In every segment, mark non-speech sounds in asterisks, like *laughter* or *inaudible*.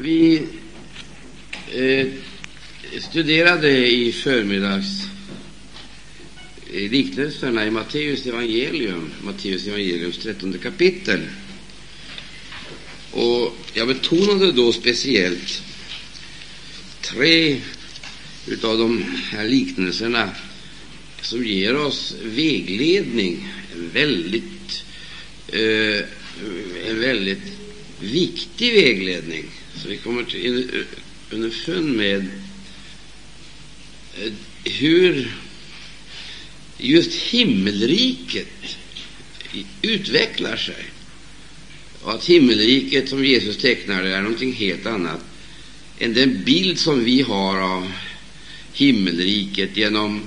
Vi eh, studerade i förmiddags eh, liknelserna i Matteus evangelium, Matteus evangeliums trettonde kapitel. Och jag betonade då speciellt tre av de här liknelserna som ger oss vägledning, en väldigt, eh, en väldigt viktig vägledning. Så vi kommer till underfund med eh, hur just himmelriket utvecklar sig. Och att himmelriket som Jesus tecknar det är någonting helt annat än den bild som vi har av himmelriket genom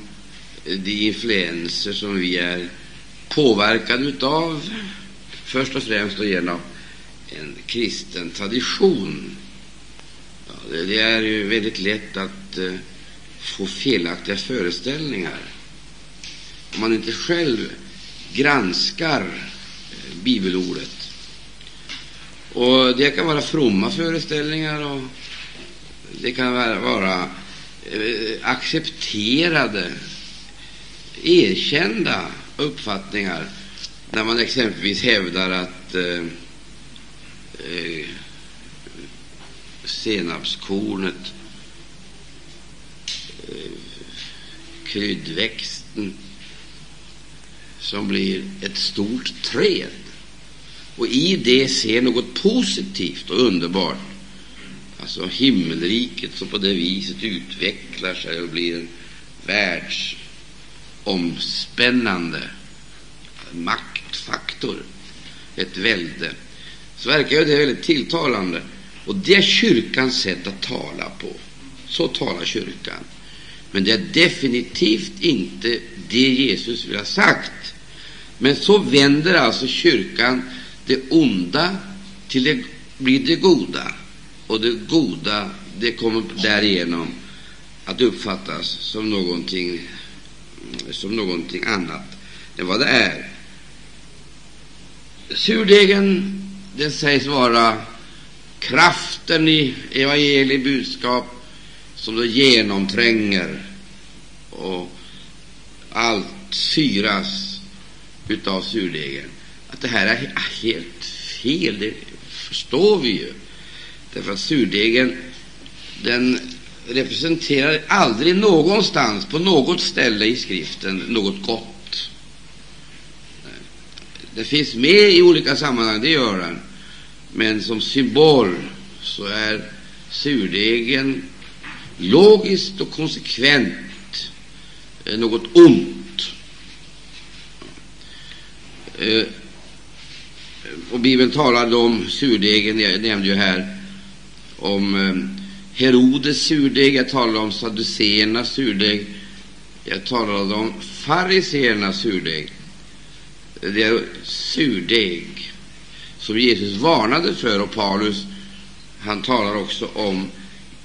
eh, de influenser som vi är påverkade av, först och främst då genom en kristen tradition. Ja, det, det, är ju väldigt lätt att eh, få felaktiga föreställningar om man inte själv granskar eh, bibelordet. Och Det kan vara fromma föreställningar och det kan vara, vara eh, accepterade, erkända uppfattningar när man exempelvis hävdar att eh, Eh, senapskornet, eh, kryddväxten som blir ett stort träd. Och i det ser något positivt och underbart. Alltså himmelriket som på det viset utvecklar sig och blir en världsomspännande. Maktfaktor, ett välde så verkar ju det väldigt tilltalande. Och det är kyrkans sätt att tala på. Så talar kyrkan. Men det är definitivt inte det Jesus vill ha sagt. Men så vänder alltså kyrkan det onda till det blir det goda, och det goda det kommer därigenom att uppfattas som någonting, som någonting annat än vad det är. Surdegen det sägs vara kraften i evangeliets budskap som det genomtränger och allt syras utav surdegen. Att det här är helt fel, det förstår vi ju. Därför att surdegen den representerar aldrig någonstans, på något ställe i skriften, något gott. Det finns med i olika sammanhang, det gör den. Men som symbol så är surdegen logiskt och konsekvent eh, något ont. Eh, och Bibeln talade om surdegen, jag nämnde ju här om eh, Herodes surdeg, jag talade om saduceernas surdeg, jag talade om fariseernas surdeg det är surdeg som Jesus varnade för, och Paulus han talar också om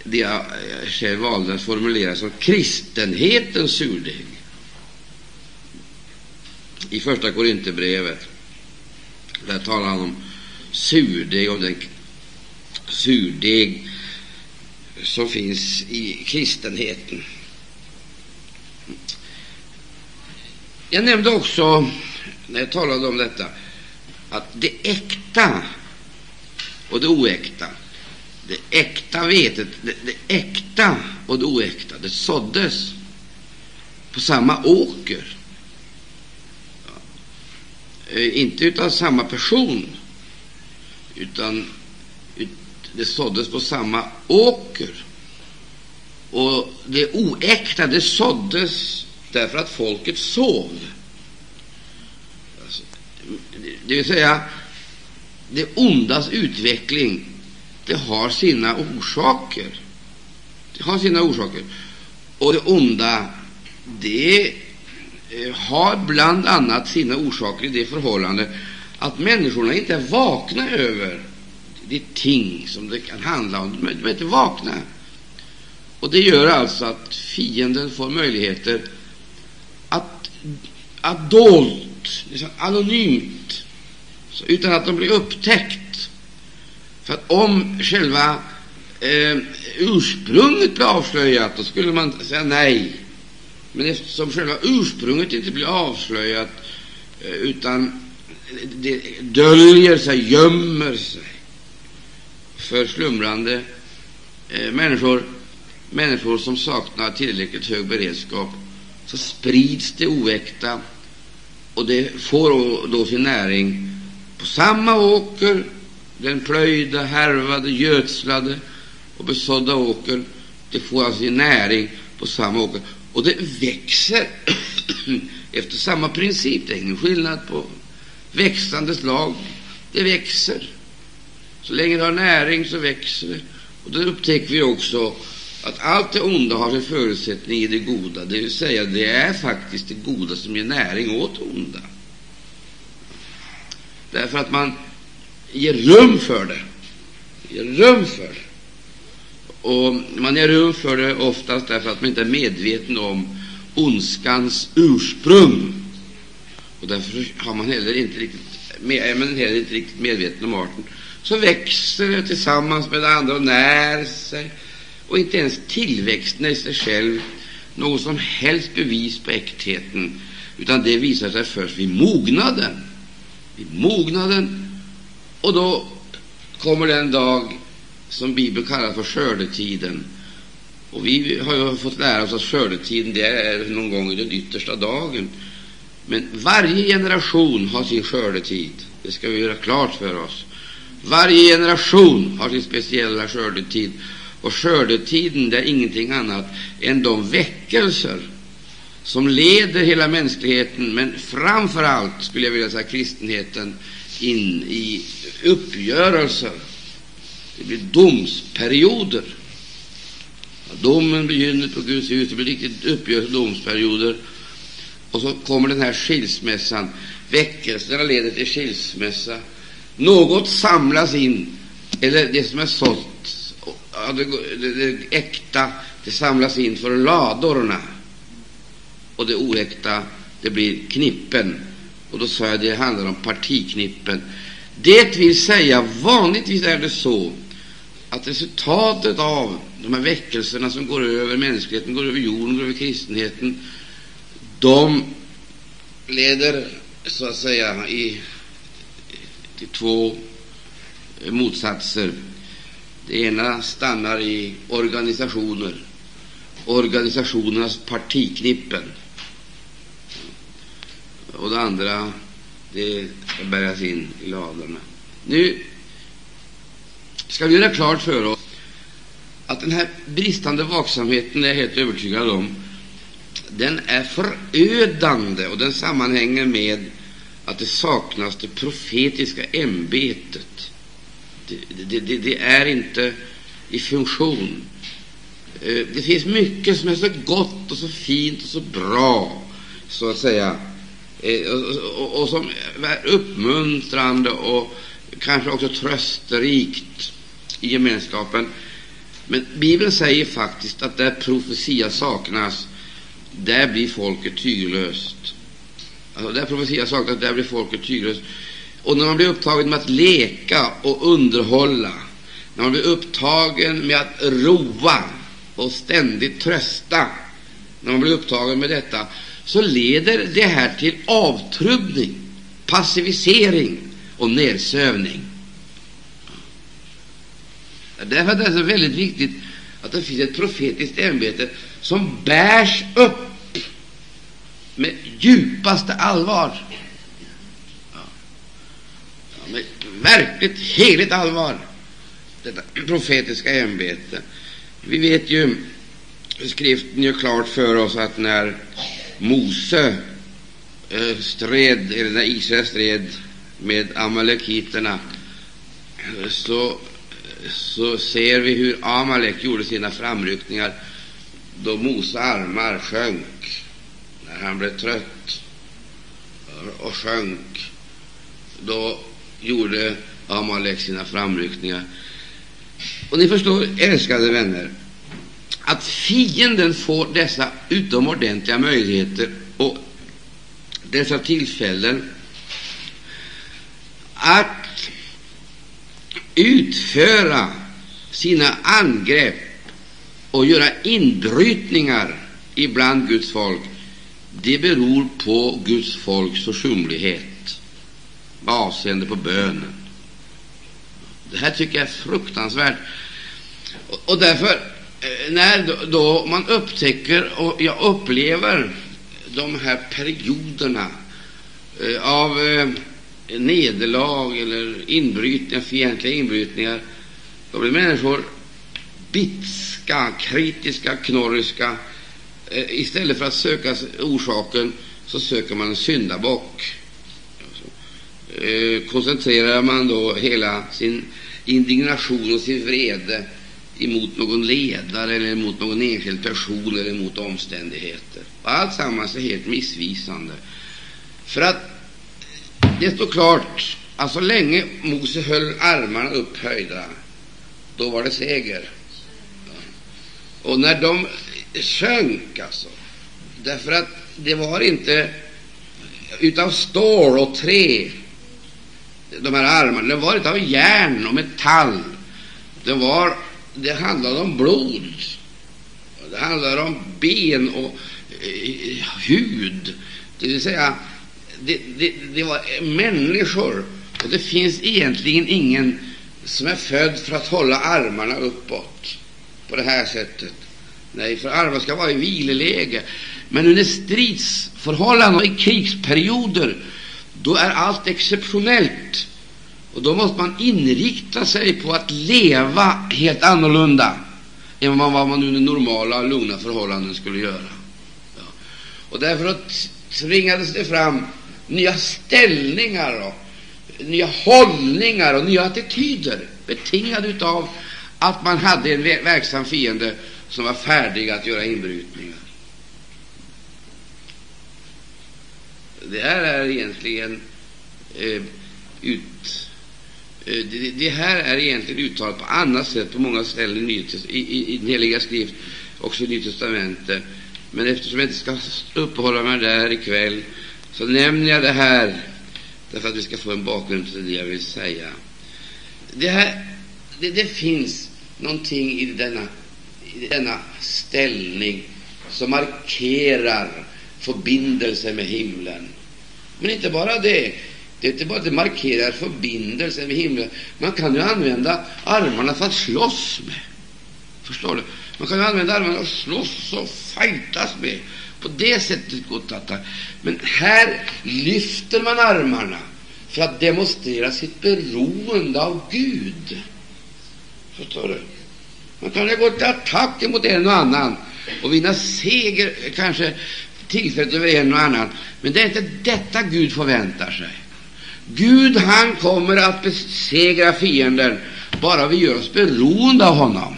det jag själv valde att formulera som kristenhetens surdeg. I Första Korinthierbrevet där talar han om surdeg, om den surdeg som finns i kristenheten. Jag nämnde också när jag talade om detta, att det äkta och det oäkta, det äkta vetet, det, det äkta och det oäkta, det såddes på samma åker. Ja. Eh, inte utav samma person, utan det såddes på samma åker. Och det oäkta, det såddes därför att folket sov det vill säga, det ondas utveckling, det har sina orsaker. Det har sina orsaker. Och det onda, det eh, har bland annat sina orsaker i det förhållandet att människorna inte är vakna över de ting som det kan handla om. De är inte vakna. Och det gör alltså att fienden får möjligheter att, att dolt, liksom anonymt, utan att de blir upptäckt. För att om själva eh, ursprunget blir avslöjat, då skulle man säga nej. Men eftersom själva ursprunget inte blir avslöjat, eh, utan det döljer sig, gömmer sig för slumrande eh, människor, människor som saknar tillräckligt hög beredskap, så sprids det oäkta och det får då sin näring på samma åker, den plöjda, härvade, gödslade och besådda åker. Det får alltså sin näring på samma åker. Och det växer *clears throat* efter samma princip. Det är ingen skillnad på växande slag. Det växer. Så länge det har näring så växer det. Och då upptäcker vi också att allt det onda har sin förutsättning i det goda, det vill säga det är faktiskt det goda som ger näring åt det onda. Därför att man ger rum för det. Ger rum för det. Och man ger rum för det oftast därför att man inte är medveten om ondskans ursprung. Och därför har man heller inte riktigt, är man heller inte riktigt medveten om arten. Så växer det tillsammans med det andra och när sig. Och inte ens tillväxten i sig själv något som helst bevis på äktheten, utan det visar sig först vid mognaden i mognaden. Och då kommer den dag som Bibeln kallar för skördetiden. Och vi har ju fått lära oss att skördetiden det är någon gång i den yttersta dagen. Men varje generation har sin skördetid. Det ska vi göra klart för oss. Varje generation har sin speciella skördetid. Och skördetiden det är ingenting annat än de väckelser som leder hela mänskligheten, men framför allt, skulle jag vilja säga, kristenheten in i uppgörelser. Det blir domsperioder. Domen begynner på Guds hus, det blir riktigt uppgörelse domsperioder. Och så kommer den här skilsmässan. Väckelserna leder till skilsmässa. Något samlas in, eller det som är sått, det, det, det äkta, det samlas in för ladorna. Och det oäkta, det blir knippen. Och då sa jag det handlar om partiknippen. Det vill säga, vanligtvis är det så att resultatet av de här väckelserna som går över mänskligheten, går över jorden, går över kristenheten, de leder så att säga i, till två motsatser. Det ena stannar i organisationer, organisationernas partiknippen. Och det andra, det bäras in i ladorna. Nu ska vi göra klart för oss att den här bristande vaksamheten, är jag helt övertygad om, den är förödande och den sammanhänger med att det saknas det profetiska ämbetet. Det, det, det, det är inte i funktion. Eh, det finns mycket som är så gott och så fint och så bra, så att säga, Eh, och, och, och som är uppmuntrande och kanske också trösterikt i gemenskapen. Men Bibeln säger faktiskt att där profetia saknas, där blir folket tyglöst. Alltså, där profetia saknas, där blir folket tyglöst. Och när man blir upptagen med att leka och underhålla, när man blir upptagen med att roa och ständigt trösta, när man blir upptagen med detta, så leder det här till avtrubbning, passivisering och nedsövning. Därför är det så väldigt viktigt att det finns ett profetiskt ämbete som bärs upp med djupaste allvar. Ja. Med verkligt heligt allvar, detta profetiska ämbete. Vi vet ju, skriften gör klart för oss att när Mose eh, stred, eller när Israel stred med amalekiterna, eh, så så ser vi hur Amalek gjorde sina framryckningar då Mose armar sjönk, när han blev trött eh, och sjönk. Då gjorde Amalek sina framryckningar. Och ni förstår, älskade vänner, att fienden får dessa utomordentliga möjligheter och dessa tillfällen att utföra sina angrepp och göra inbrytningar ibland Guds folk, det beror på Guds folks försumlighet med avseende på bönen. Det här tycker jag är fruktansvärt. Och, därför, Eh, när då man upptäcker och jag upplever de här perioderna eh, av eh, nederlag eller inbrytningar, fientliga inbrytningar, då blir människor bitska, kritiska, knorriska. Istället för att söka orsaken så söker man en syndabock. Koncentrerar man då hela sin indignation och sin vrede emot någon ledare eller mot någon enskild person eller mot omständigheter. Och allt sammans är helt missvisande. För att det står klart att så länge Mose höll armarna upphöjda, då var det seger. Och när de sjönk, alltså, därför att det var inte utav stål och trä, de här armarna, det var inte av järn och metall. Det, var, det handlade om blod, det handlade om ben och eh, hud, det vill säga det, det, det var människor, och det finns egentligen ingen som är född för att hålla armarna uppåt på det här sättet. Nej, för armarna ska vara i vileläge. Men under stridsförhållanden och i krigsperioder, då är allt exceptionellt. Och då måste man inrikta sig på att leva helt annorlunda än vad man under normala, lugna förhållanden skulle göra. Ja. Och därför tvingades det fram nya ställningar och nya hållningar och nya attityder betingade av att man hade en verksam fiende som var färdig att göra inbrytningar. Det här är egentligen eh, ut, Eh, det, det, här är egentligen uttalat på annat sätt på många ställen i, i, i den heliga skrift, också i Nya testamentet. Men eftersom jag inte ska uppehålla mig där ikväll så nämner jag det här därför att vi ska få en bakgrund till det jag vill säga. Det, här, det, det finns någonting i denna, i denna ställning som markerar förbindelse med himlen. Men inte bara det. Det är inte bara att det markerar förbindelsen med himlen. Man kan ju använda armarna för att slåss med. Förstår du? Man kan ju använda armarna för att slåss och fightas med. På det sättet går det Men här lyfter man armarna för att demonstrera sitt beroende av Gud. Förstår du? Man kan ju gå till attack mot en och annan och vinna seger, kanske tillfälligt över en och annan. Men det är inte detta Gud förväntar sig. Gud, han kommer att besegra fienden bara vi gör oss beroende av honom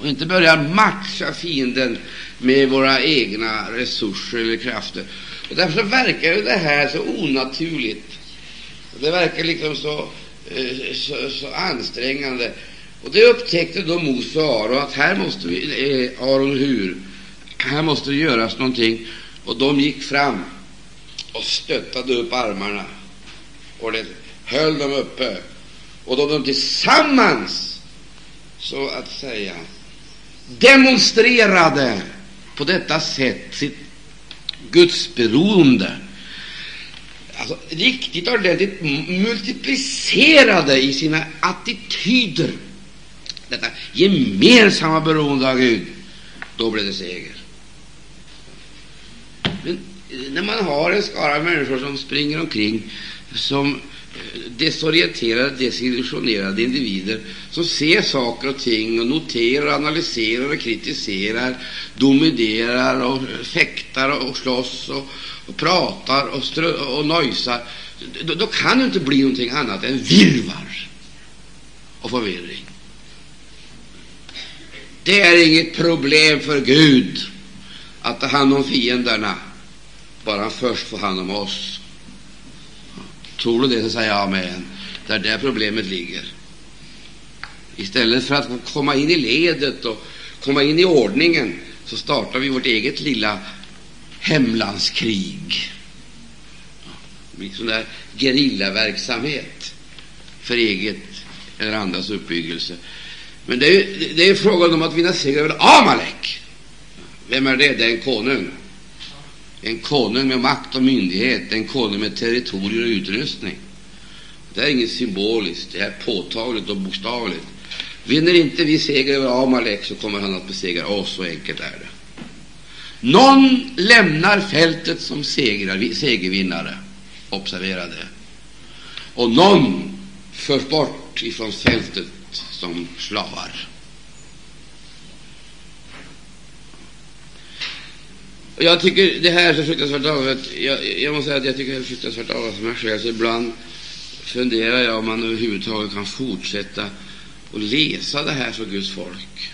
och inte börjar matcha fienden med våra egna resurser eller krafter. Och därför verkar det här så onaturligt. Det verkar liksom så, eh, så, så ansträngande. Och det upptäckte då Mose och Aron att här måste vi, eh, Aron hur, här måste det göras någonting. Och de gick fram och stöttade upp armarna och det höll dem uppe. Och då de tillsammans, så att säga, demonstrerade på detta sätt sitt gudsberoende. Alltså, riktigt ordentligt multiplicerade i sina attityder detta gemensamma beroende av Gud. Då blev det seger. Men när man har en skara människor som springer omkring som eh, desorienterade, desillusionerade individer som ser saker och ting och noterar, analyserar och kritiserar, dominerar och eh, fäktar och slåss och, och pratar och, strö, och nojsar. Då, då kan det inte bli någonting annat än virvar och förvirring. Det är inget problem för Gud att ta hand om fienderna, bara han först får hand om oss. Tror du det, så säger jag amen. Det är där problemet ligger. Istället för att komma in i ledet och komma in i ordningen så startar vi vårt eget lilla hemlandskrig. Liksom där gerillaverksamhet för eget eller andras uppbyggelse. Men det är, det är frågan om att vinna seger över Amalek. Vem är det? Det är en konung. En konung med makt och myndighet, en konung med territorier och utrustning. Det är inget symboliskt, det är påtagligt och bokstavligt. Vinner inte vi seger över Amalek så kommer han att besegra oss, så enkelt är det. Någon lämnar fältet som segrar, segervinnare. Observera det. Och någon förs bort ifrån fältet som slavar. Jag tycker det här är så fruktansvärt allvarligt. Jag, jag måste säga att jag tycker det är fruktansvärt allvarligt för mig själv. Så ibland funderar jag om man överhuvudtaget kan fortsätta att läsa det här för Guds folk.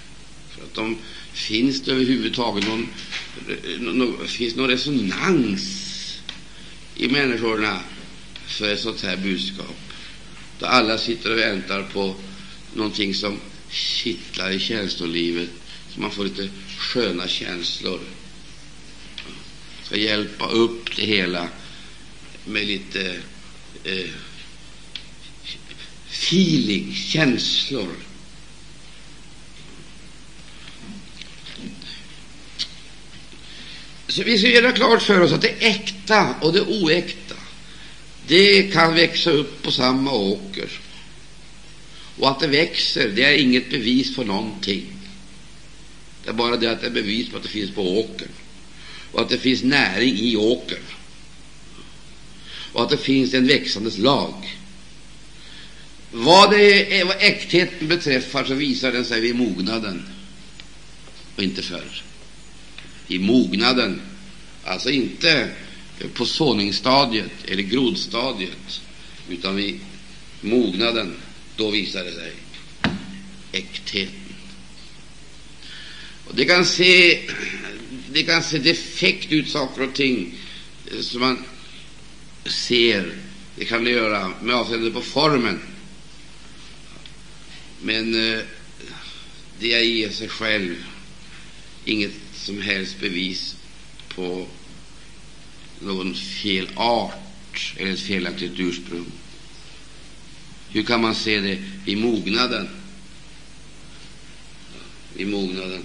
För att de, finns det överhuvudtaget någon, någon, finns någon resonans i människorna för ett sånt här budskap? Då alla sitter och väntar på någonting som kittlar i känslolivet, så man får lite sköna känslor. Ska hjälpa upp det hela med lite eh, feeling, känslor. Så vi ska göra klart för oss att det äkta och det oäkta, det kan växa upp på samma åker. Och att det växer, det är inget bevis på någonting. Det är bara det att det är bevis på att det finns på åkern. Och att det finns näring i åkern. Och att det finns en växandes lag. Vad, det är, vad äktheten beträffar så visar den sig vid mognaden och inte förr. I mognaden, alltså inte på såningsstadiet eller grodstadiet, utan vid mognaden, då visar det sig äktheten. Och det kan se, det kan se defekt ut, saker och ting eh, som man ser. Det kan det göra med avseende på formen. Men eh, det är i sig själv inget som helst bevis på någon fel art eller ett felaktigt ursprung. Hur kan man se det i mognaden? I mognaden.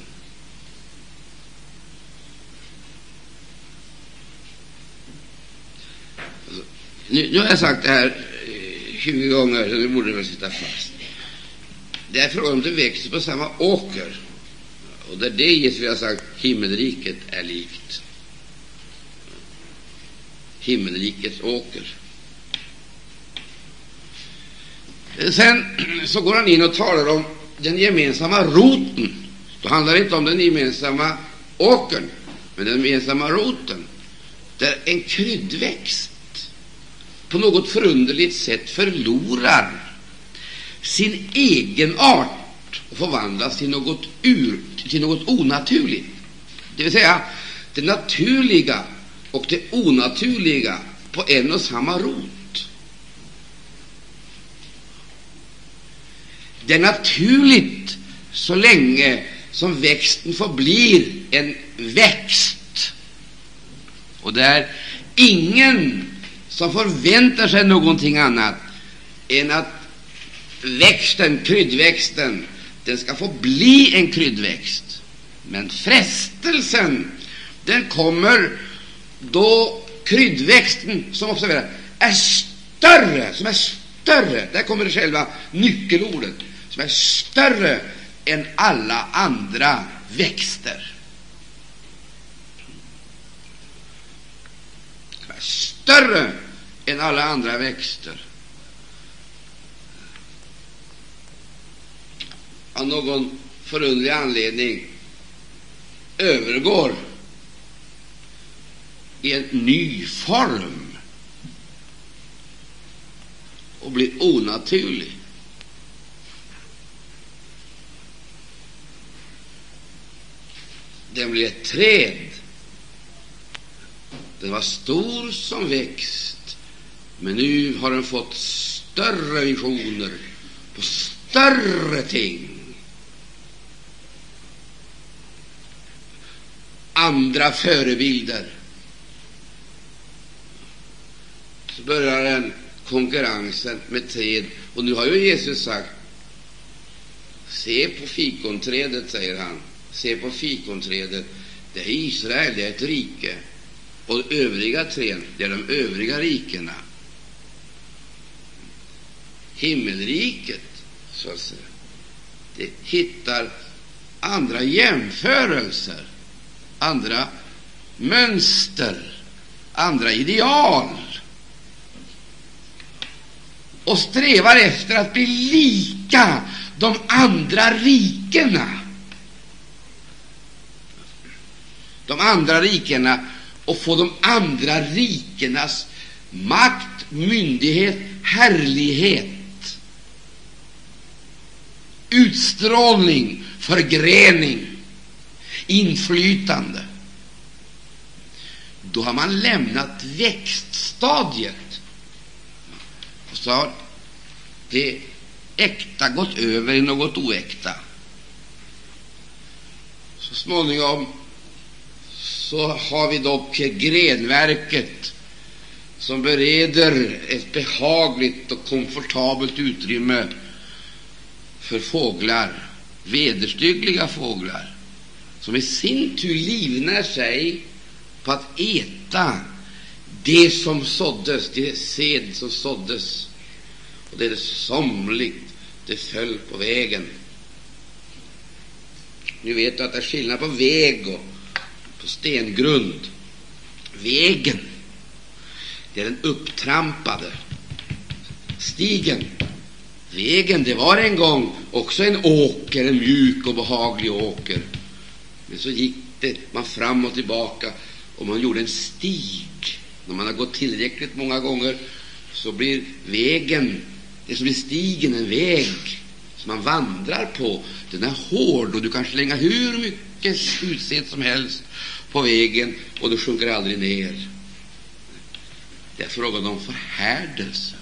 Nu, nu, har jag sagt det här eh, 20 gånger, så nu borde det väl sitta fast. Det är frågan om det växer på samma åker. Och det är det Jesus har sagt himmelriket är likt. Himmelrikets åker. Sen så går han in och talar om den gemensamma roten. Då handlar det inte om den gemensamma åkern, men den gemensamma roten, där en kryddväxt på något förunderligt sätt förlorar sin egen art och förvandlas till något, ur, till något onaturligt. Det vill säga, det naturliga och det onaturliga på en och samma rot. Det är naturligt så länge som växten förblir en växt. Och där ingen som förväntar sig någonting annat än att växten, kryddväxten, den ska få bli en kryddväxt. Men frestelsen, den kommer då kryddväxten, som observera, är större, som är större, där kommer det själva nyckelordet, som är större än alla andra växter. Större än alla andra växter. av någon förunderlig anledning övergår i en ny form och blir onaturlig. Den blir ett träd. Den var stor som växt, men nu har den fått större visioner på större ting. andra förebilder. Så börjar den konkurrensen med träd. Och nu har ju Jesus sagt Se på fikonträdet, säger han. Se på fikonträdet. Det är Israel, det är ett rike. Och övriga träd, det är de övriga rikena. Himmelriket, så att säga, det hittar andra jämförelser, andra mönster, andra ideal. Och strävar efter att bli lika de andra rikena. De andra rikena och få de andra rikenas makt, myndighet, härlighet, utstrålning, förgrening, inflytande. Då har man lämnat växtstadiet och så har det äkta gått över i något oäkta. Så småningom så har vi dock grenverket som bereder ett behagligt och komfortabelt utrymme för fåglar, vederstyggliga fåglar, som i sin tur livnär sig på att äta det som såddes, det sed som såddes, och det är det somligt det föll på vägen. Nu vet du att det är skillnad på väg och på stengrund. Vägen, det är den upptrampade stigen. Vägen, det var en gång också en åker, en mjuk och behaglig åker. Men så gick det man fram och tillbaka, och man gjorde en stig. När man har gått tillräckligt många gånger så blir vägen, det som blir stigen, en väg som man vandrar på. Den är hård, och du kan slänga hur mycket utsäd som helst på vägen, och du sjunker aldrig ner. Det är frågan om förhärdelse.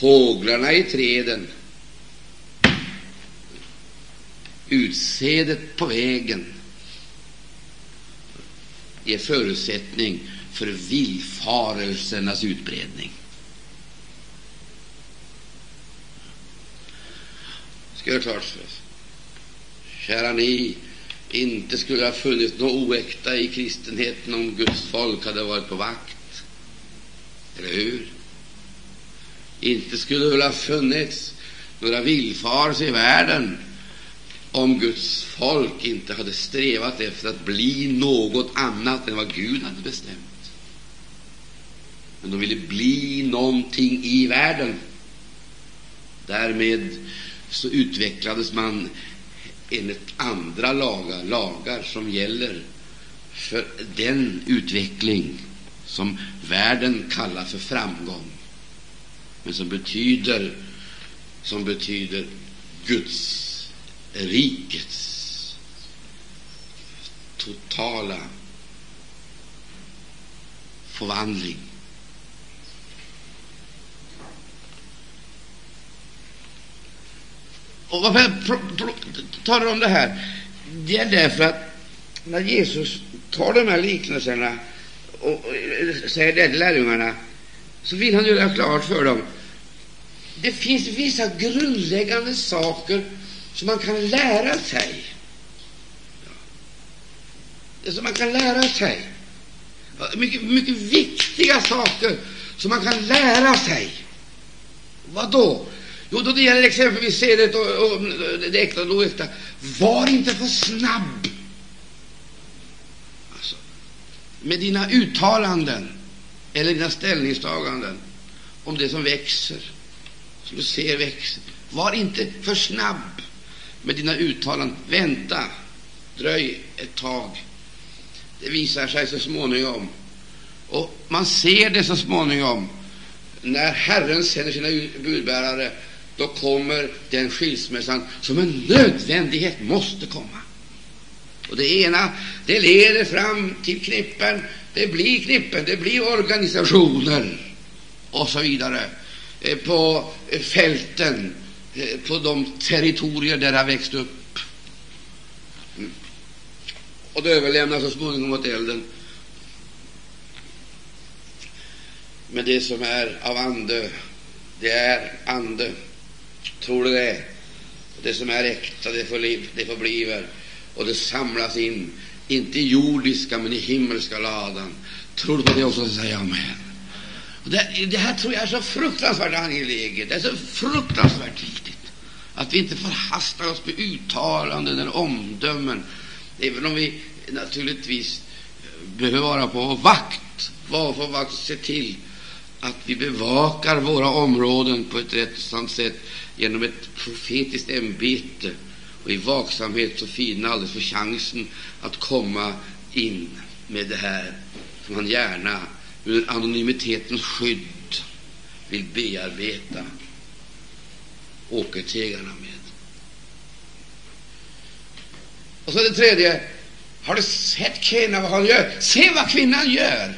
Fåglarna i träden, utsädet på vägen, ger förutsättning för villfarelsernas utbredning. Ska jag klart för oss. Kära ni, inte skulle ha funnits något oäkta i kristenheten om Guds folk hade varit på vakt. Eller hur? Inte skulle det väl ha funnits några villfarelser i världen om Guds folk inte hade strävat efter att bli något annat än vad Gud hade bestämt. Men de ville bli någonting i världen. Därmed så utvecklades man enligt andra lagar, lagar som gäller för den utveckling som världen kallar för framgång, men som betyder, som betyder Guds rikets totala förvandling. Och varför jag talar om det här? Det är därför att när Jesus tar de här liknelserna och säger det till lärjungarna, så vill han göra klart för dem det finns vissa grundläggande saker som man kan lära sig. Som man kan lära sig. Mycket, mycket viktiga saker som man kan lära sig. Vad då? Jo, då det gäller exempelvis sedet och, och det äkta och det oäkta. Var inte för snabb alltså, med dina uttalanden eller dina ställningstaganden om det som växer, som du ser växer. Var inte för snabb med dina uttalanden. Vänta, dröj ett tag. Det visar sig så småningom. Och man ser det så småningom. När Herren sänder sina budbärare, då kommer den skilsmässan som en nödvändighet måste komma. Och det ena, det leder fram till knippen, det blir knippen, det blir organisationer och så vidare Eh, på eh, fälten eh, på de territorier där han växt upp. Mm. Och det överlämnas så småningom åt elden. Men det som är av ande det är ande. Tror du det? Det som är äkta, det, förliv, det förbliver och det samlas in, inte i jordiska men i himmelska ladan. Tror du på det också? Säg amen. Det, det här tror jag är så fruktansvärt angeläget. Det är så fruktansvärt viktigt att vi inte förhastar oss med uttalanden eller omdömen, även om vi naturligtvis eh, behöver vara på vår vakt. Var på vakt, se till att vi bevakar våra områden på ett rätt sant sätt genom ett profetiskt ämbete. Och i vaksamhet så fina alldeles för chansen att komma in med det här som han gärna under anonymitetens skydd vill bearbeta åkertegarna med. Och så det tredje. Har du sett kvinnan, vad hon gör? Se vad kvinnan gör!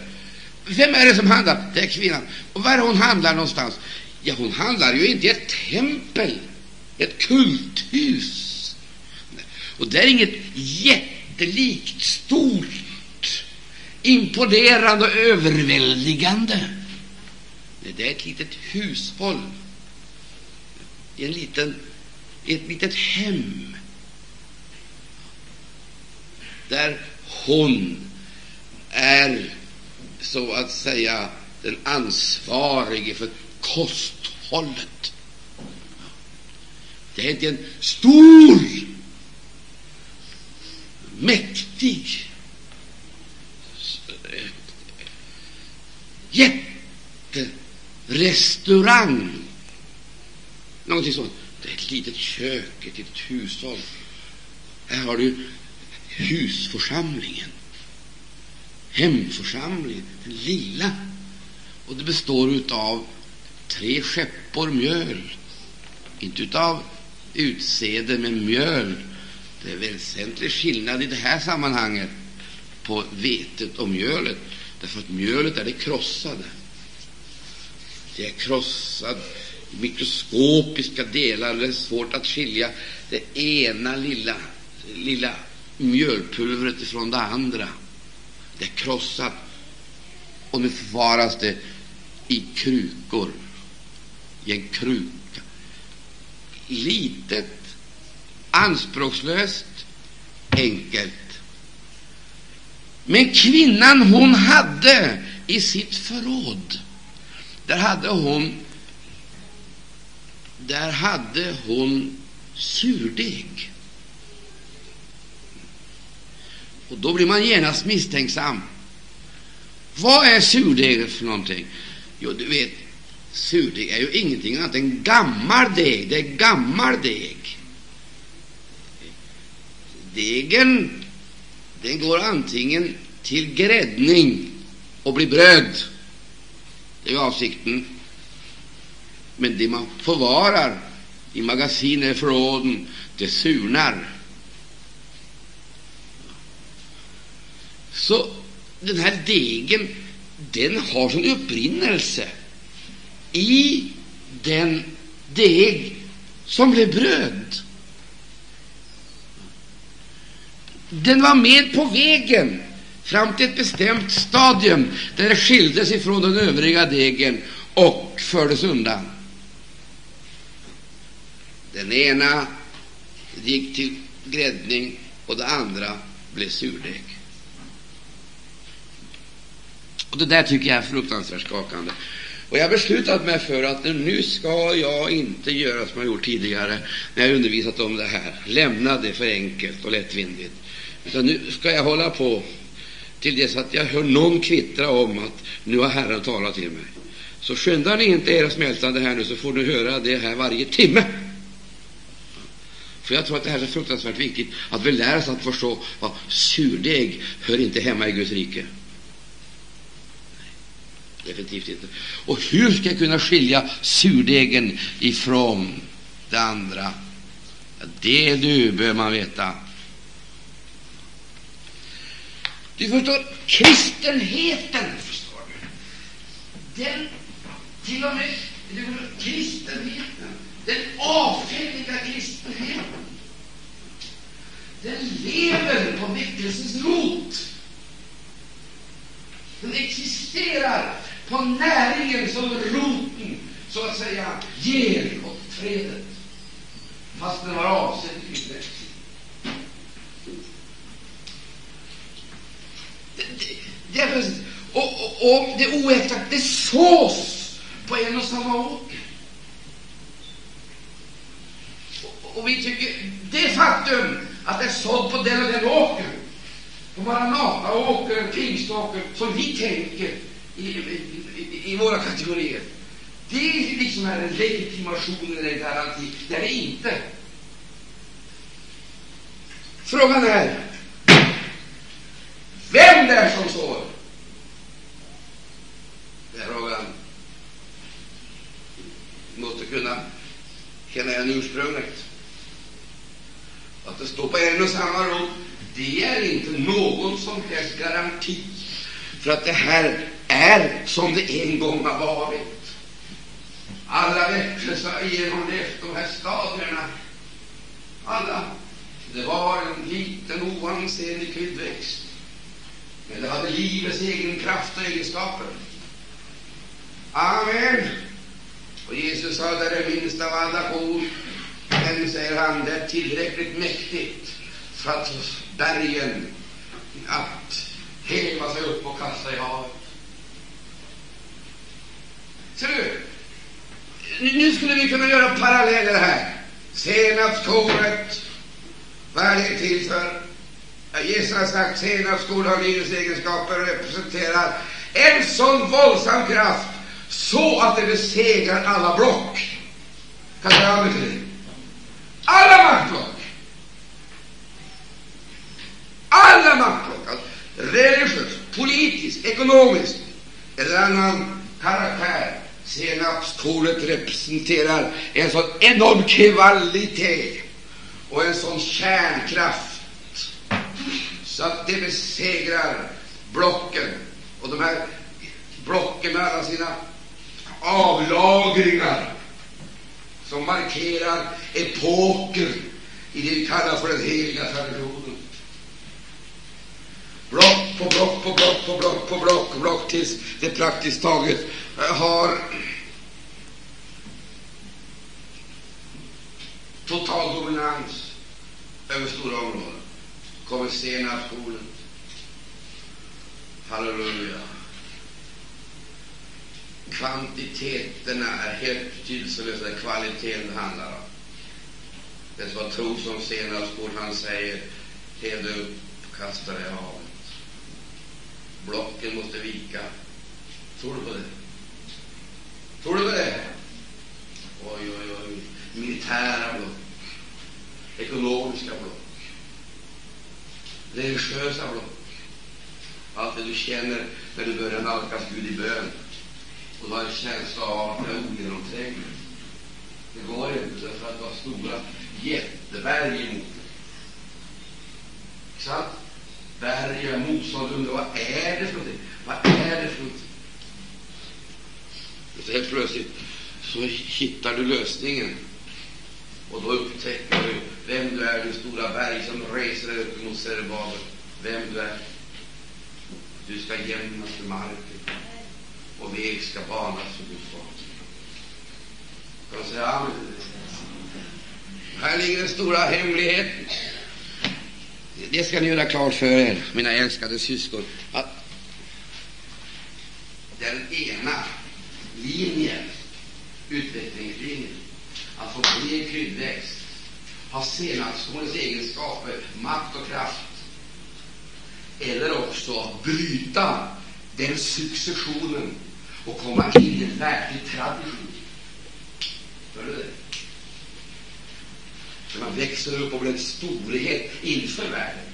Vem är det som handlar? Det är kvinnan. Och var är hon handlar någonstans? Ja, hon handlar ju inte i ett tempel, ett kulthus. Och det är inget jättelikt, stort, imponerande och överväldigande. Det är ett litet hushåll i, en liten, ett litet hem där hon är så att säga den ansvarige för kosthållet. Det är inte en stor, Restaurang! någonting sånt. Det är ett litet kök, ett litet hushåll. Här har du husförsamlingen hemförsamlingen, den lilla. Och det består av tre skeppor mjöl. Inte av utsäde, men mjöl. Det är väsentlig skillnad i det här sammanhanget på vetet och mjölet. Därför att mjölet är det krossade. Det är krossad i mikroskopiska delar. Det är svårt att skilja det ena lilla, lilla mjölpulvret ifrån det andra. Det är krossat och nu förvaras det i krukor, i en kruka. Litet, anspråkslöst, enkelt. Men kvinnan hon hade i sitt förråd, där hade hon där hade hon surdeg. Och då blir man genast misstänksam. Vad är surdeg för någonting? Jo, du vet, surdeg är ju ingenting annat än gammal deg. Det är gammal deg. Degen den går antingen till gräddning och blir bröd. Det är avsikten. Men det man förvarar i magasin förråden, det surnar. Så den här degen, den har sin upprinnelse i den deg som blev bröd. Den var med på vägen fram till ett bestämt stadium där det skildes ifrån den övriga degen och fördes undan. Den ena gick till gräddning och den andra blev surdeg. Och Det där tycker jag är fruktansvärt skakande. Och jag har beslutat mig för att nu ska jag inte göra som jag gjort tidigare när jag undervisat om det här. Lämna det för enkelt och lättvindigt. Utan nu ska jag hålla på till dess att jag hör någon kvittra om att nu har Herren talat till mig. Så skyndar ni inte era smältande här nu, så får ni höra det här varje timme. För jag tror att det här är så fruktansvärt viktigt, att vi lär oss att förstå att surdeg hör inte hemma i Guds rike. Definitivt inte. Och hur ska jag kunna skilja surdegen ifrån det andra? Ja, det du bör man veta. Du förstår, kristenheten, förstår du, den till och med du förstår, kristenheten, den avfälliga kristenheten, den lever på väckelsens rot. Den existerar på näringen som roten så att säga ger åt trädet, fast den var avsedd till tillväxt. Det, det, är. Och, och, och det oäkta, det sås på en och samma åker. Och, och vi tycker det faktum att det är sådd på den och den åkern, på Maranata-åker, Pingståker, som vi tänker i, i, i, i våra kategorier, det är liksom är en legitimation eller en garanti. Det är det inte. Frågan är vem det är som sår. Det är frågan. Vi måste kunna än ursprunget. Att det står på en och samma rad, det är inte någon som helst garanti för att det här är som det en gång har varit. Alla väckelser genom de här stadierna, alla. Det var en liten oansenlig kryddväxt, men det hade livets egen kraft och egenskaper. Amen. Och Jesus sa, det är minst av alla kor, men, säger han, det är tillräckligt mäktigt för att bergen att häva sig upp och kasta i havet. Ser du? Nu skulle vi kunna göra paralleller här. Senapskornet, vad är det till för? Jesus har sagt senapskorn har livets egenskaper och representerar en sån våldsam kraft så att det besegrar alla block. Kan du höra till det? Alla maktblock! Alla maktblock, alltså, religiöst, politiskt, ekonomiskt eller annan karaktär. Senapskornet representerar en sån enorm kvalitet och en sån kärnkraft så att det besegrar blocken. Och de här blocken med alla sina avlagringar som markerar epoker i det vi kallar för den heliga traditionen. Block på block på block på block på block på block tills det praktiskt taget eh, har total dominans över stora områden. Kommer senapsskolen. Halleluja. Kvantiteterna är helt betydelselösa, kvaliteten det handlar om. Det som var tro som senapsskor, han säger, häv dig upp, kasta dig i havet. Blocken måste vika. Tror du på det? Tror du på det? Oj, oj, oj. Militära block. Ekonomiska block. Religiösa block. Allt det du känner när du börjar nalkas Gud i bön. Och du har en känsla av att det är ogenomträngligt. Det går inte därför att du har stora jätteberg emot dig. Sant? Berg och motstånd. Undrar vad är det för någonting? Vad är det för någonting? Så helt plötsligt så hittar du lösningen. Och då upptäcker du vem du är, det stora berg som reser dig upp mot Serebabel. Vem du är. Du ska jämnas med marken och väg ska banas för Guds barn. Kan du säga amen? Här ligger den stora hemligheten. Det ska ni göra klart för er, mina älskade syskon, att den ena linjen, utvecklingslinjen, att få bli kryddväxt, har senapskornets egenskaper, makt och kraft, eller också att bryta den successionen och komma in i en verklig tradition. Hör du det? När man växer upp och blir en storhet inför världen.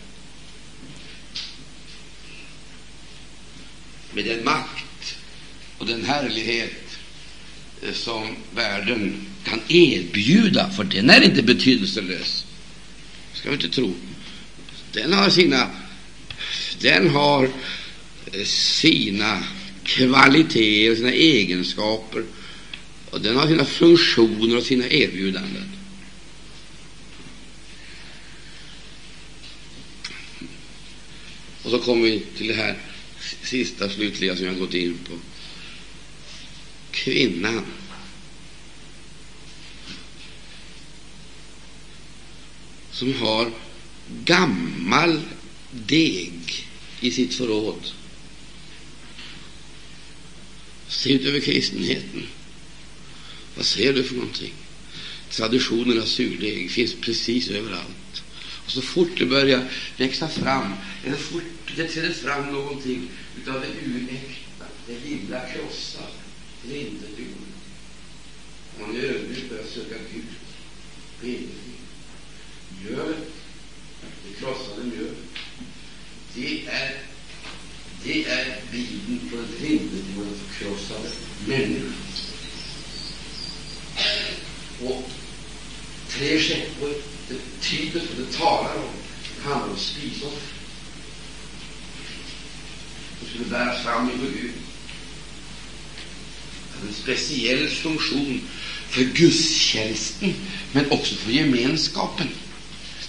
Med den makt och den härlighet eh, som världen kan erbjuda, för den är inte betydelselös. ska vi inte tro. Den har sina, den har eh, sina kvaliteter och sina egenskaper. Och den har sina funktioner och sina erbjudanden. Och så kommer vi till det här sista slutliga som jag gått in på. Kvinnan. Som har gammal deg i sitt förråd. Se ut över kristenheten. Vad ser du för någonting? Traditionen av surdeg finns precis överallt. Och så fort det börjar växa fram, eller fort det träder fram någonting utav det uräkta, det lilla krossade, det är inte du. Man är ödmjuk för söka Gud på egen Mjöl, det krossade mjöl, det är, det är bilden på ett rimligt förkrossade människor. Och tre skeppor, det tyder och det talar om, det handlar om spisoffer som skulle bäras fram inför Gud. Det hade en speciell funktion för gudstjänsten, men också för gemenskapen.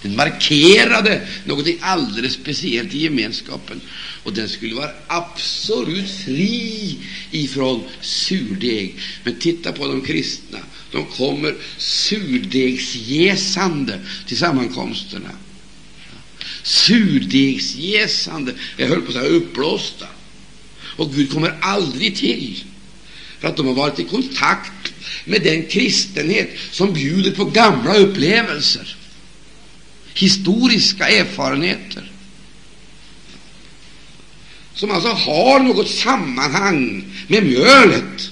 Den markerade något alldeles speciellt i gemenskapen, och den skulle vara absolut fri ifrån surdeg. Men titta på de kristna. De kommer surdegsjäsande till sammankomsterna. Surdegsjäsande, jag höll på att säga uppblåsta. Och Gud kommer aldrig till, för att de har varit i kontakt med den kristenhet som bjuder på gamla upplevelser, historiska erfarenheter, som alltså har något sammanhang med mjölet,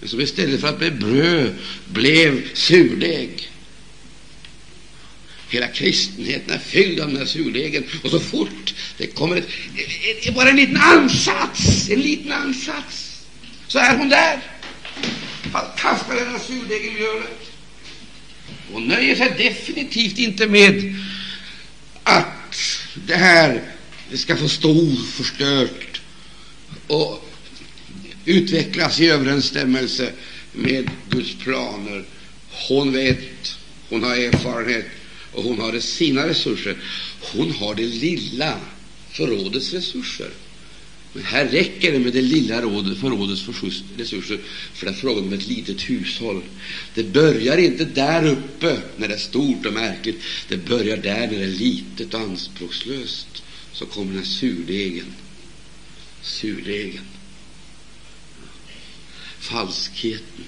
men som istället för att bli bröd blev surdeg. Hela kristenheten är fylld av den här surdegen, och så fort det kommer ett, bara en liten ansats, en liten ansats, så är hon där. Kastar denna surdeg i mjölet. Hon nöjer sig definitivt inte med att det här ska få stå oförstört och utvecklas i överensstämmelse med Guds planer. Hon vet, hon har erfarenhet och hon har sina resurser. Hon har det lilla förrådets resurser. Men här räcker det med det lilla förrådets resurser, för det är frågan om ett litet hushåll. Det börjar inte där uppe när det är stort och märkligt. Det börjar där när det är litet och anspråkslöst. Så kommer den här surdegen. Surdegen. Falskheten.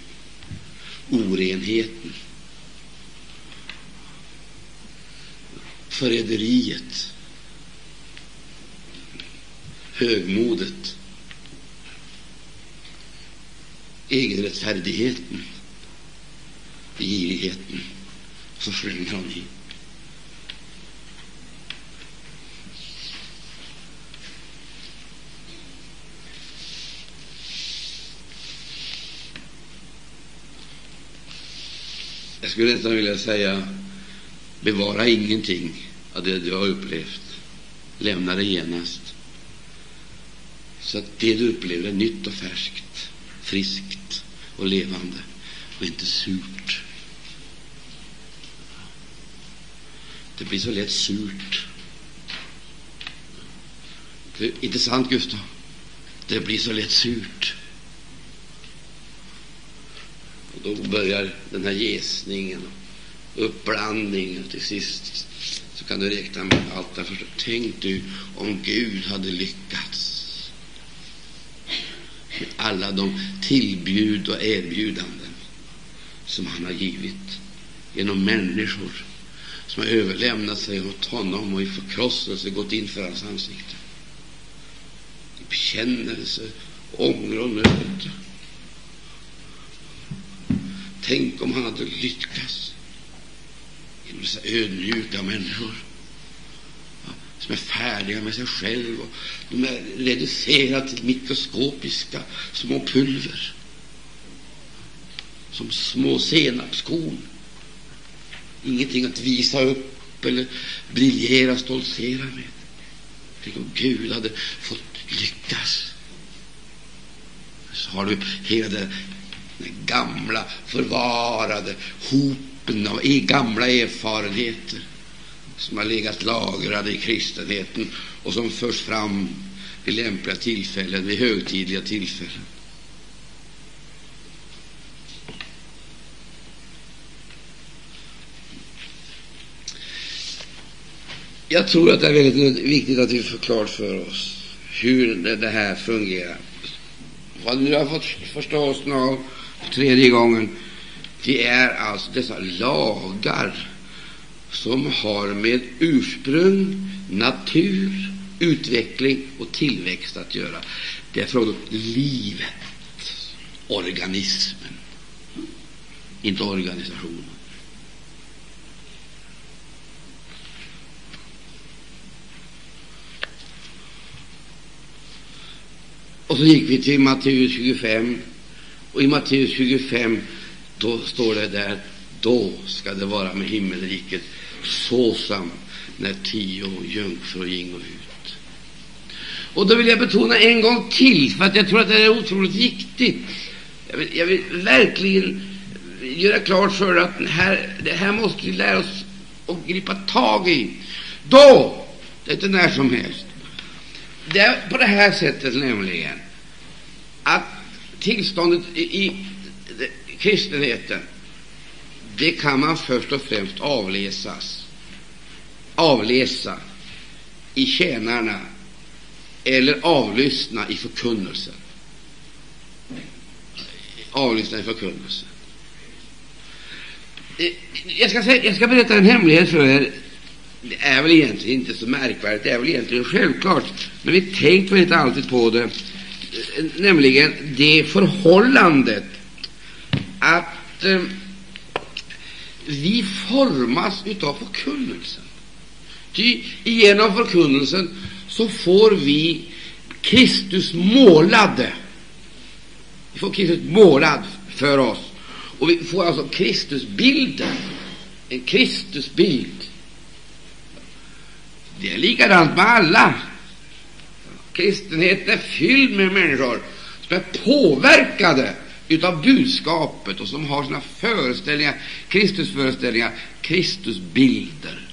Orenheten. förräderiet, högmodet, egenrättfärdigheten, girigheten. Så slänger han i. Jag skulle nästan vilja säga bevara ingenting av det du har upplevt. Lämna det genast. Så att det du upplever är nytt och färskt, friskt och levande och inte surt. Det blir så lätt surt. För, inte sant, Gustav? Det blir så lätt surt. Och då börjar den här jäsningen, och uppblandningen och till sist så kan du räkna med allt därför. Tänk du om Gud hade lyckats alla de tillbud och erbjudanden som han har givit genom människor som har överlämnat sig åt honom och i förkrosselse gått in för hans ansikte. I bekännelse, ånger och nöd. Tänk om han hade lyckats genom dessa ödmjuka människor som är färdiga med sig själv och de är reducerade till mikroskopiska små pulver som små senapskorn. Ingenting att visa upp eller briljera och stoltsera med. Tänk om Gud hade fått lyckas. Så har du hela den, den gamla förvarade hopen av e- gamla erfarenheter som har legat lagrade i kristenheten och som förs fram vid lämpliga tillfällen, vid högtidliga tillfällen. Jag tror att det är väldigt viktigt att vi får klart för oss hur det, här fungerar. Vad vi nu har fått förstå oss av tredje gången, det är alltså dessa lagar som har med ursprung, natur, utveckling och tillväxt att göra. Det är frågan om livet, organismen, inte organisationen. Och så gick vi till Matteus 25, och i Matteus 25 då står det där då ska det vara med himmelriket såsom när tio jungfrur gingo ut. Och då vill jag betona en gång till, för att jag tror att det är otroligt viktigt. Jag vill, jag vill verkligen göra klart för att här, det här måste vi lära oss att gripa tag i. Då, det är inte när som helst, det är på det här sättet nämligen att tillståndet i, i kristenheten, det kan man först och främst avläsas, avläsa i tjänarna eller avlyssna i förkunnelsen. Avlyssna i förkunnelsen. Eh, jag ska, säga, jag ska berätta en hemlighet för er det är väl egentligen inte så märkvärdigt, det är väl egentligen självklart, men vi tänker väl inte alltid på det, eh, nämligen det förhållandet att eh, vi formas utav förkunnelsen. Ty genom förkunnelsen så får vi Kristus målad. Vi får Kristus målad för oss, och vi får alltså Kristusbilden, en Kristusbild. Det är likadant med alla. Kristenheten är fylld med människor som är påverkade utav budskapet och som har sina föreställningar, Kristusföreställningar, Kristusbilder.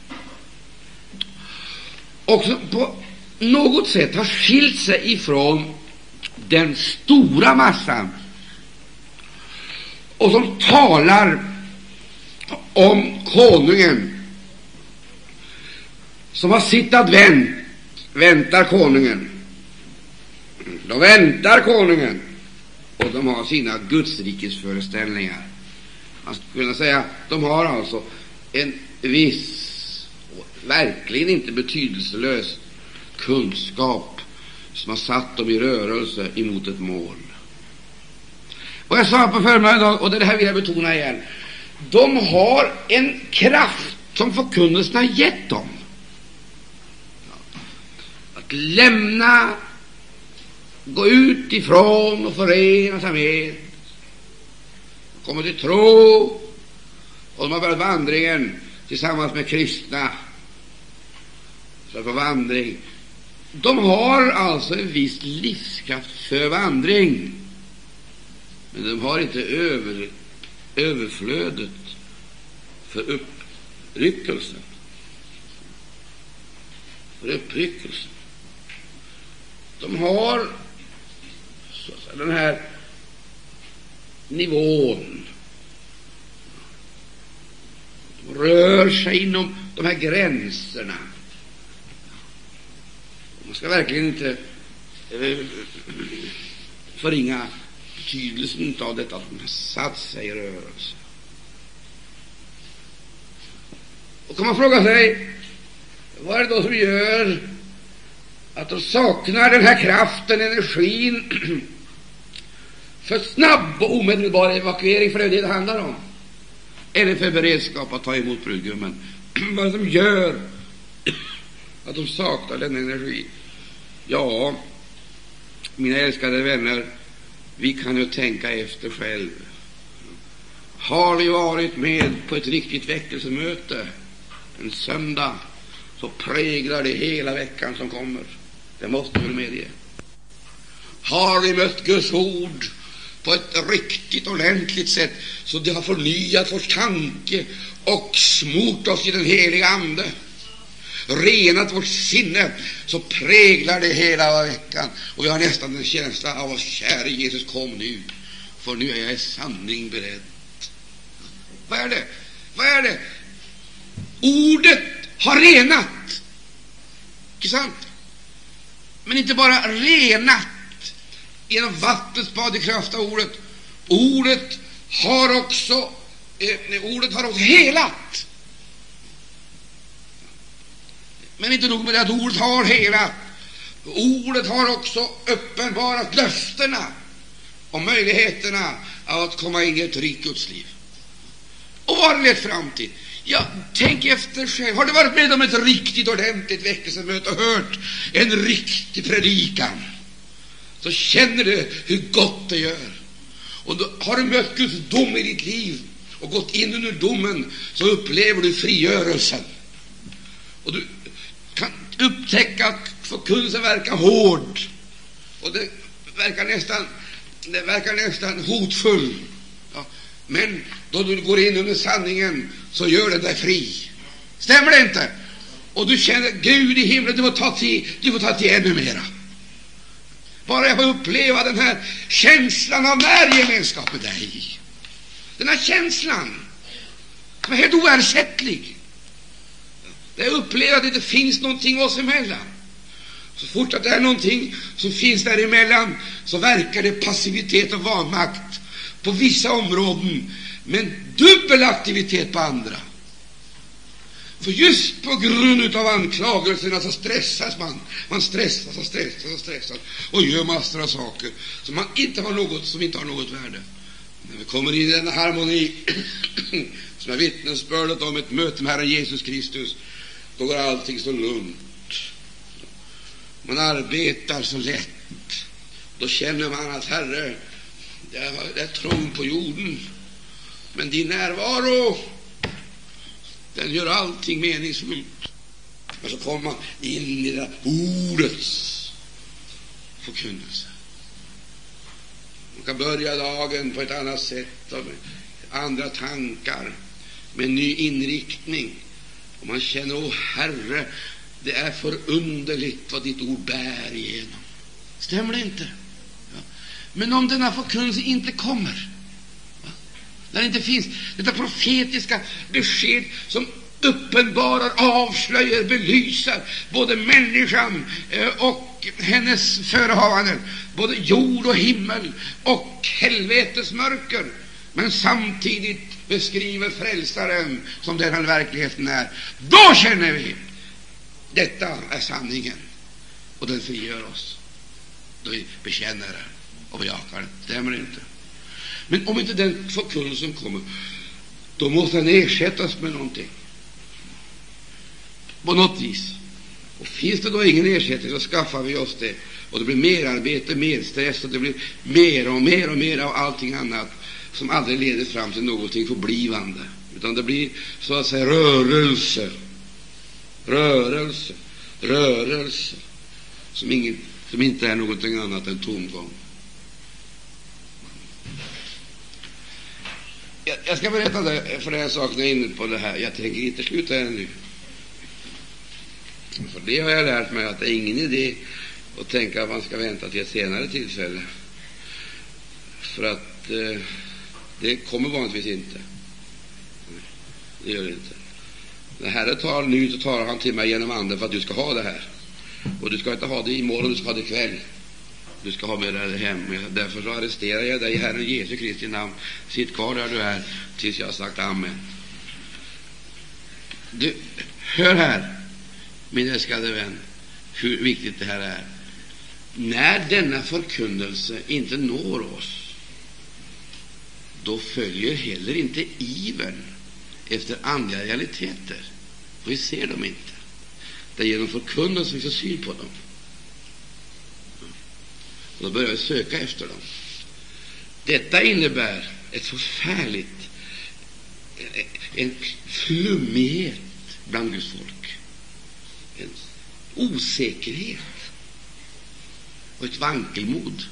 Och som på något sätt har skilt sig ifrån den stora massan och som talar om konungen som har sitt advent väntar konungen. Då väntar konungen, och de har sina gudsrikesföreställningar. Man skulle kunna säga de har alltså en viss, verkligen inte betydelselös kunskap som har satt dem i rörelse emot ett mål. Och jag sa på förmiddagen, och det här vill jag betona igen, de har en kraft som förkunnelsen har gett dem lämna, gå ut ifrån och förena sig med, komma till tro, och de har börjat vandringen tillsammans med kristna, så för vandring. De har alltså en viss livskraft för vandring, men de har inte över, överflödet för uppryckelsen. För uppryckelsen. De har den här nivån. De rör sig inom de här gränserna. Man ska verkligen inte eh, förringa betydelsen av detta att de har satt sig i rörelse. Och kan man fråga sig vad är det då som gör att de saknar den här kraften, energin *clears throat* för snabb och omedelbar evakuering, för det är det det handlar om, eller för beredskap att ta emot brudgummen. *clears throat* Vad är det som gör *clears throat* att de saknar den energi? Ja, mina älskade vänner, vi kan ju tänka efter själv. Har vi varit med på ett riktigt väckelsemöte en söndag, så präglar det hela veckan som kommer. Det måste vi medge. Har vi mött Guds ord på ett riktigt ordentligt sätt, så det har förnyat vår tanke och smort oss i den heliga Ande, renat vårt sinne, så präglar det hela veckan. Och vi har nästan en känsla av att käre Jesus, kom nu, för nu är jag i sanning beredd. Vad är det? Vad är det? Ordet har renat Inte sant? Men inte bara renat genom vattnets bad i kraft av ordet. Ordet har också, eh, ordet har också helat. Men inte nog med det att ordet har helat. Ordet har också uppenbarat löftena och möjligheterna att komma in i ett rikt Gudsliv. Och vad har det lett fram till? Ja, tänk efter själv. Har du varit med om ett riktigt ordentligt väckelsemöte och hört en riktig predikan, så känner du hur gott det gör. Och då har du mött Guds dom i ditt liv och gått in under domen, så upplever du frigörelsen. Och du kan upptäcka att förkunnelsen verkar hård, och det verkar nästan, det verkar nästan hotfull. Ja, men då du går in under sanningen, så gör den dig fri. Stämmer det inte? Och du känner Gud i himlen, du får ta till, du får ta till ännu mera. Bara jag får uppleva den här känslan av närgemenskap med dig. Den här känslan som är helt oersättlig. Det jag upplever att det inte finns någonting oss emellan. Så fort att det är någonting som finns däremellan, så verkar det passivitet och vanmakt på vissa områden, men dubbel aktivitet på andra. För just på grund av anklagelserna så stressas man. Man stressas och stressas och stressas och gör massor av saker som, man inte har något, som inte har något värde. När vi kommer in i denna harmoni *clears throat* som är vittnesbördet om ett möte med Herren Jesus Kristus, då går allting så lugnt. Man arbetar så lätt. Då känner man att Herre, det är, det är trångt på jorden, men din närvaro den gör allting meningsfullt. Men så kommer man in i det ordets förkunnelse. Man kan börja dagen på ett annat sätt, och med andra tankar, med en ny inriktning. Och man känner, åh Herre, det är förunderligt vad ditt ord bär igenom. Stämmer det inte? Ja. Men om denna förkunnelse inte kommer, när det inte finns detta profetiska besked som uppenbarar, avslöjar, belyser både människan eh, och hennes förehavanden, både jord och himmel och helvetets mörker, men samtidigt beskriver Frälsaren som den han verkligheten är. Då känner vi detta är sanningen, och den frigör oss. Då vi bekänner och bejakar det. Stämmer det inte? Men om inte den förkunnelsen kommer, då måste den ersättas med någonting. På något vis. Och finns det då ingen ersättning, så skaffar vi oss det. Och det blir mer arbete, mer stress, och det blir mer och mer och mer av allting annat som aldrig leder fram till någonting förblivande. Utan det blir så att säga rörelse, rörelse, rörelse, som, ingen, som inte är någonting annat än tomgång. Jag, jag ska berätta det, för den saken jag är inne på det här. Jag tänker inte sluta ännu. För det har jag lärt mig att det är ingen idé att tänka att man ska vänta till ett senare tillfälle. För att eh, det kommer vanligtvis inte. Det gör det inte. När Herren talar nu, så talar han till mig genom Anden för att du ska ha det här. Och du ska inte ha det imorgon, du ska ha det ikväll. Du ska ha med dig det hem. Därför så arresterar jag dig i Herren Jesu Kristi namn. Sitt kvar där du är tills jag har sagt Amen. Du, hör här, min älskade vän, hur viktigt det här är. När denna förkunnelse inte når oss, då följer heller inte ivern efter andliga realiteter. Vi ser dem inte. Det är genom förkunnelsen vi får syn på dem. Och då börjar vi söka efter dem. Detta innebär ett förfärligt en flummighet bland Guds folk, en osäkerhet och ett vankelmod.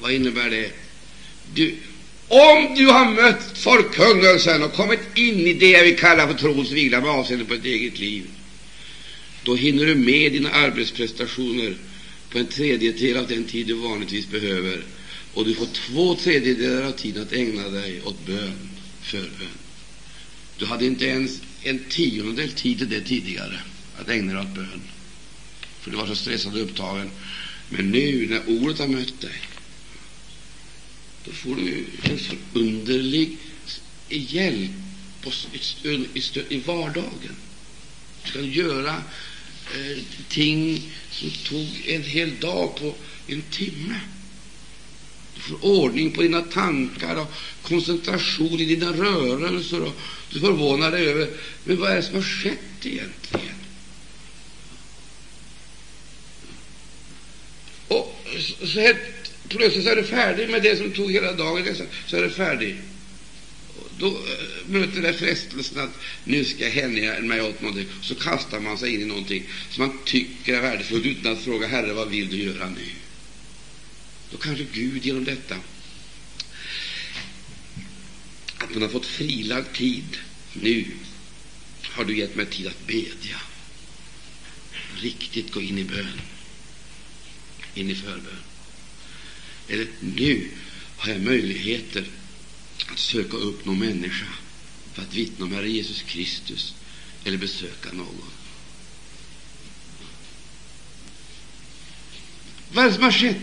Vad innebär det? Du, om du har mött förkunnelsen och kommit in i det jag vill kalla för trons vila med avseende på ett eget liv, då hinner du med dina arbetsprestationer på en tredjedel av den tid du vanligtvis behöver. Och du får två tredjedelar av tiden att ägna dig åt bön, förbön. Du hade inte ens en tiondel tid till det tidigare, att ägna dig åt bön, för du var så stressad och upptagen. Men nu, när ordet har mött dig, då får du en förunderlig hjälp i vardagen. Du kan göra eh, ting som tog en hel dag på en timme. Du får ordning på dina tankar och koncentration i dina rörelser. Och du förvånar dig över men vad är det som har skett egentligen. Och så här, plötsligt är du färdig med det som tog hela dagen. Liksom. Så är du färdig. Då eh, möter det frestelsen att nu ska jag hänga mig åt någonting. Så kastar man sig in i någonting som man tycker är värdefullt utan att fråga Herre, vad vill du göra nu? Då kanske Gud genom detta att man har fått frilagd tid nu har du gett mig tid att bedja. Riktigt gå in i bön. In i förbön. Eller nu har jag möjligheter att söka upp någon människa för att vittna om Herre Jesus Kristus eller besöka någon. Vad är det som har skett?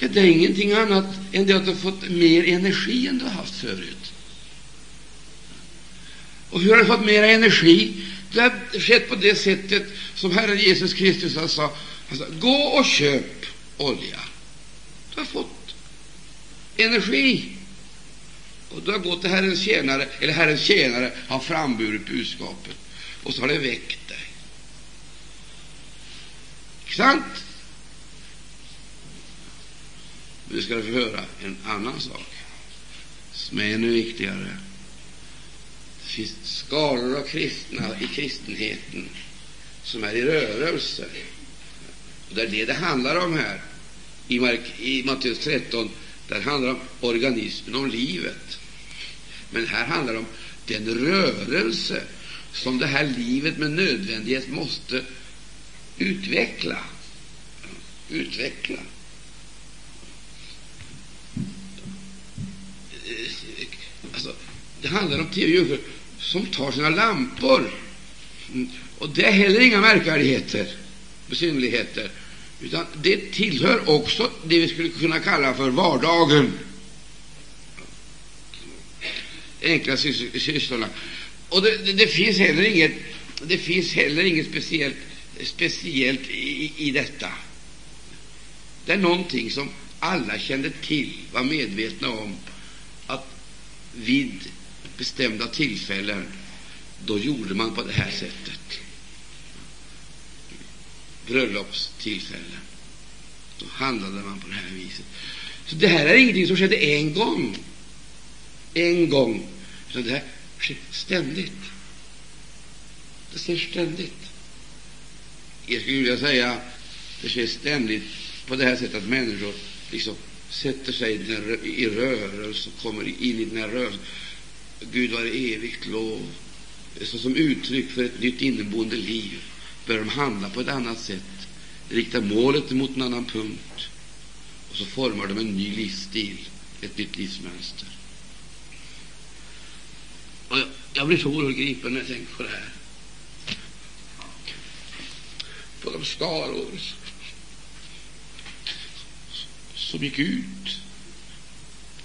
Ja, det är ingenting annat än det att du har fått mer energi än du har haft förut. Och hur har du fått mer energi? Det har skett på det sättet som Herren Jesus Kristus sa. Han sa, gå och köp olja. Du har fått energi. Och du har gått till Herrens tjänare, eller Herrens tjänare har framburit budskapet, och så har det väckt dig. Inte sant? Nu ska du få höra en annan sak som är ännu viktigare. Det finns skalor av kristna i kristenheten som är i rörelse. Och det är det det handlar om här i, Mark, i Matteus 13. Där handlar det om organismen, om livet. Men här handlar det om den rörelse som det här livet med nödvändighet måste utveckla. Utveckla. Alltså, det handlar om tio jungfrur som tar sina lampor. Mm. Och det är heller inga märkvärdigheter, besynnerligheter, utan det tillhör också det vi skulle kunna kalla för vardagen. Enkla sysslorna. Och det, det, det, finns heller inget, det finns heller inget speciellt, speciellt i, i detta. Det är någonting som alla kände till, var medvetna om, att vid bestämda tillfällen, då gjorde man på det här sättet. Bröllopstillfällen. Då handlade man på det här viset. Så det här är ingenting som skedde en gång. En gång. Utan det här sker ständigt. Det sker ständigt. Jag skulle vilja säga det sker ständigt på det här sättet att människor liksom sätter sig i rörelse och kommer in i den här rörelsen. Gud var evigt lov. Så som uttryck för ett nytt inneboende liv börjar de handla på ett annat sätt, riktar målet mot en annan punkt, och så formar de en ny livsstil, ett nytt livsmönster. Och jag, jag blir så oerhört gripen när jag tänker på det här. På de skaror som gick ut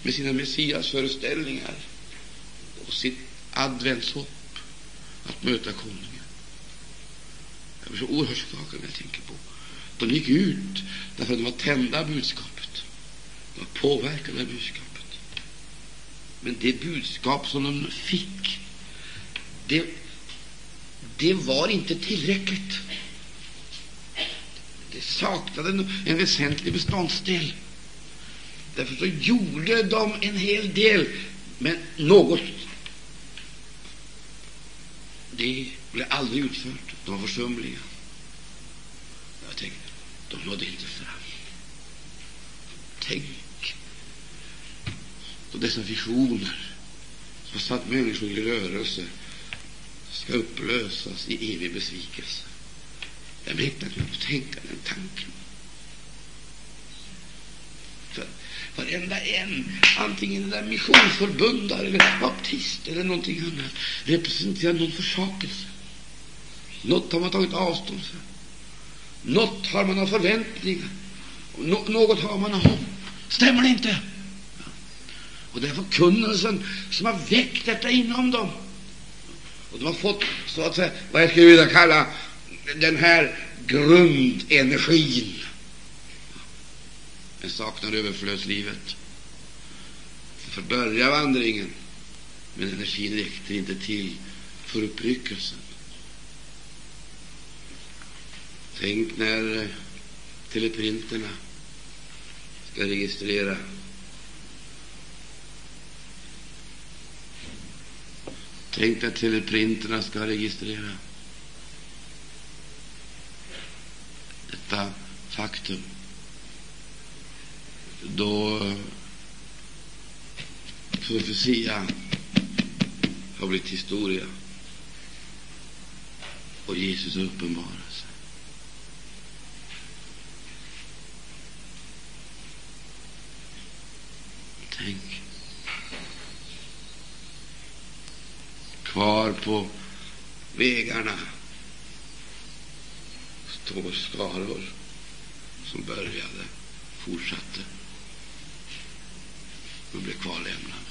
med sina Messiasföreställningar och sitt adventshopp att möta konungen. Jag blir så oerhört skakad när jag tänker på De gick ut därför att de var tända av budskapet. De var påverkade av budskapet. Men det budskap som de fick, det, det var inte tillräckligt. Det saknade en väsentlig beståndsdel. Därför så gjorde de en hel del, men något det blev aldrig utfört. De var försumliga. Jag tänkte, de nådde inte fram. Tänk då dessa visioner som satt människor i rörelse ska upplösas i evig besvikelse. Jag mäktar inte att tänka den tanken. För varenda en, antingen det där missionsförbundare eller baptist eller någonting annat, representerar någon försakelse. Något har man tagit avstånd från. Något har man av förväntningar. Nå något har man av hopp. Stämmer det inte? Och det är förkunnelsen som har väckt detta inom dem. Och de har fått, så att säga, vad jag skulle vilja kalla den här grundenergin. Men saknar överflödslivet. För börja vandringen, men energin räckte inte till för uppryckelsen. Tänk när eh, teleprinterna ska registrera Tänk när teleprinterna ska registrera detta faktum. Då eh, profetia har blivit historia och Jesus är uppenbar. Tänk. Kvar på vägarna står skaror som började, fortsatte och blev kvarlämnade.